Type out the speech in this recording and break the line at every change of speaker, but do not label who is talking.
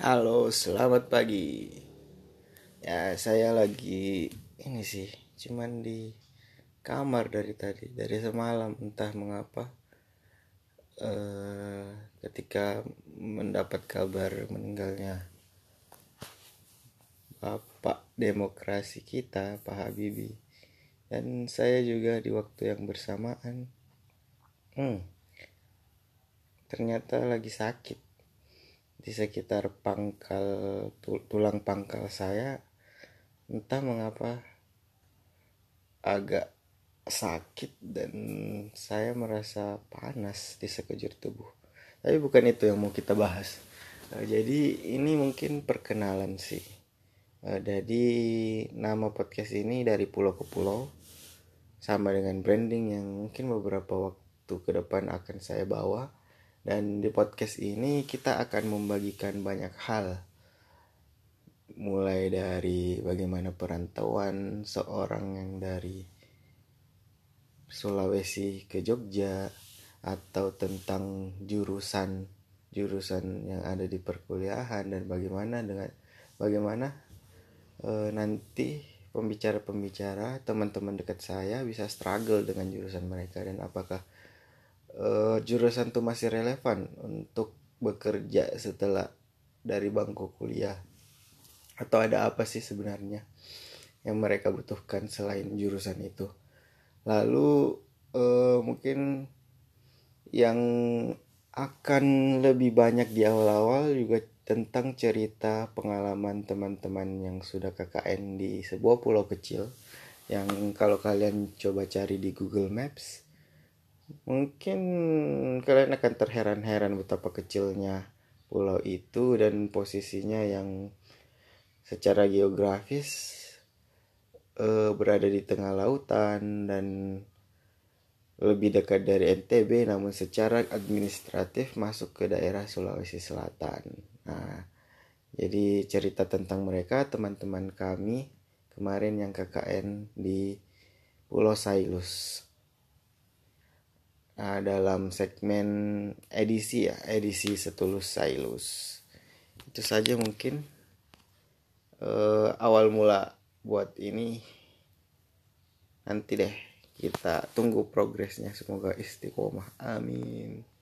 Halo, selamat pagi. Ya, saya lagi ini sih, cuman di kamar dari tadi, dari semalam entah mengapa. Eh, ketika mendapat kabar meninggalnya Bapak demokrasi kita, Pak Habibie. Dan saya juga di waktu yang bersamaan hmm, ternyata lagi sakit di sekitar pangkal tulang pangkal saya entah mengapa agak sakit dan saya merasa panas di sekujur tubuh. Tapi bukan itu yang mau kita bahas. Eh, jadi ini mungkin perkenalan sih. Eh, jadi nama podcast ini dari pulau ke pulau sama dengan branding yang mungkin beberapa waktu ke depan akan saya bawa dan di podcast ini kita akan membagikan banyak hal. Mulai dari bagaimana perantauan seorang yang dari Sulawesi ke Jogja atau tentang jurusan jurusan yang ada di perkuliahan dan bagaimana dengan bagaimana e, nanti pembicara-pembicara teman-teman dekat saya bisa struggle dengan jurusan mereka dan apakah uh, jurusan tuh masih relevan untuk bekerja setelah dari bangku kuliah. Atau ada apa sih sebenarnya yang mereka butuhkan selain jurusan itu? Lalu uh, mungkin yang akan lebih banyak di awal-awal juga tentang cerita pengalaman teman-teman yang sudah KKN di sebuah pulau kecil yang kalau kalian coba cari di Google Maps Mungkin kalian akan terheran-heran betapa kecilnya pulau itu dan posisinya yang secara geografis uh, berada di tengah lautan dan lebih dekat dari NTB namun secara administratif masuk ke daerah Sulawesi Selatan. Nah, jadi cerita tentang mereka teman-teman kami kemarin yang KKN di Pulau Sailus uh, dalam segmen edisi ya edisi setulus sailus. Itu saja mungkin. Uh, awal mula buat ini. Nanti deh kita tunggu progresnya. Semoga istiqomah. Amin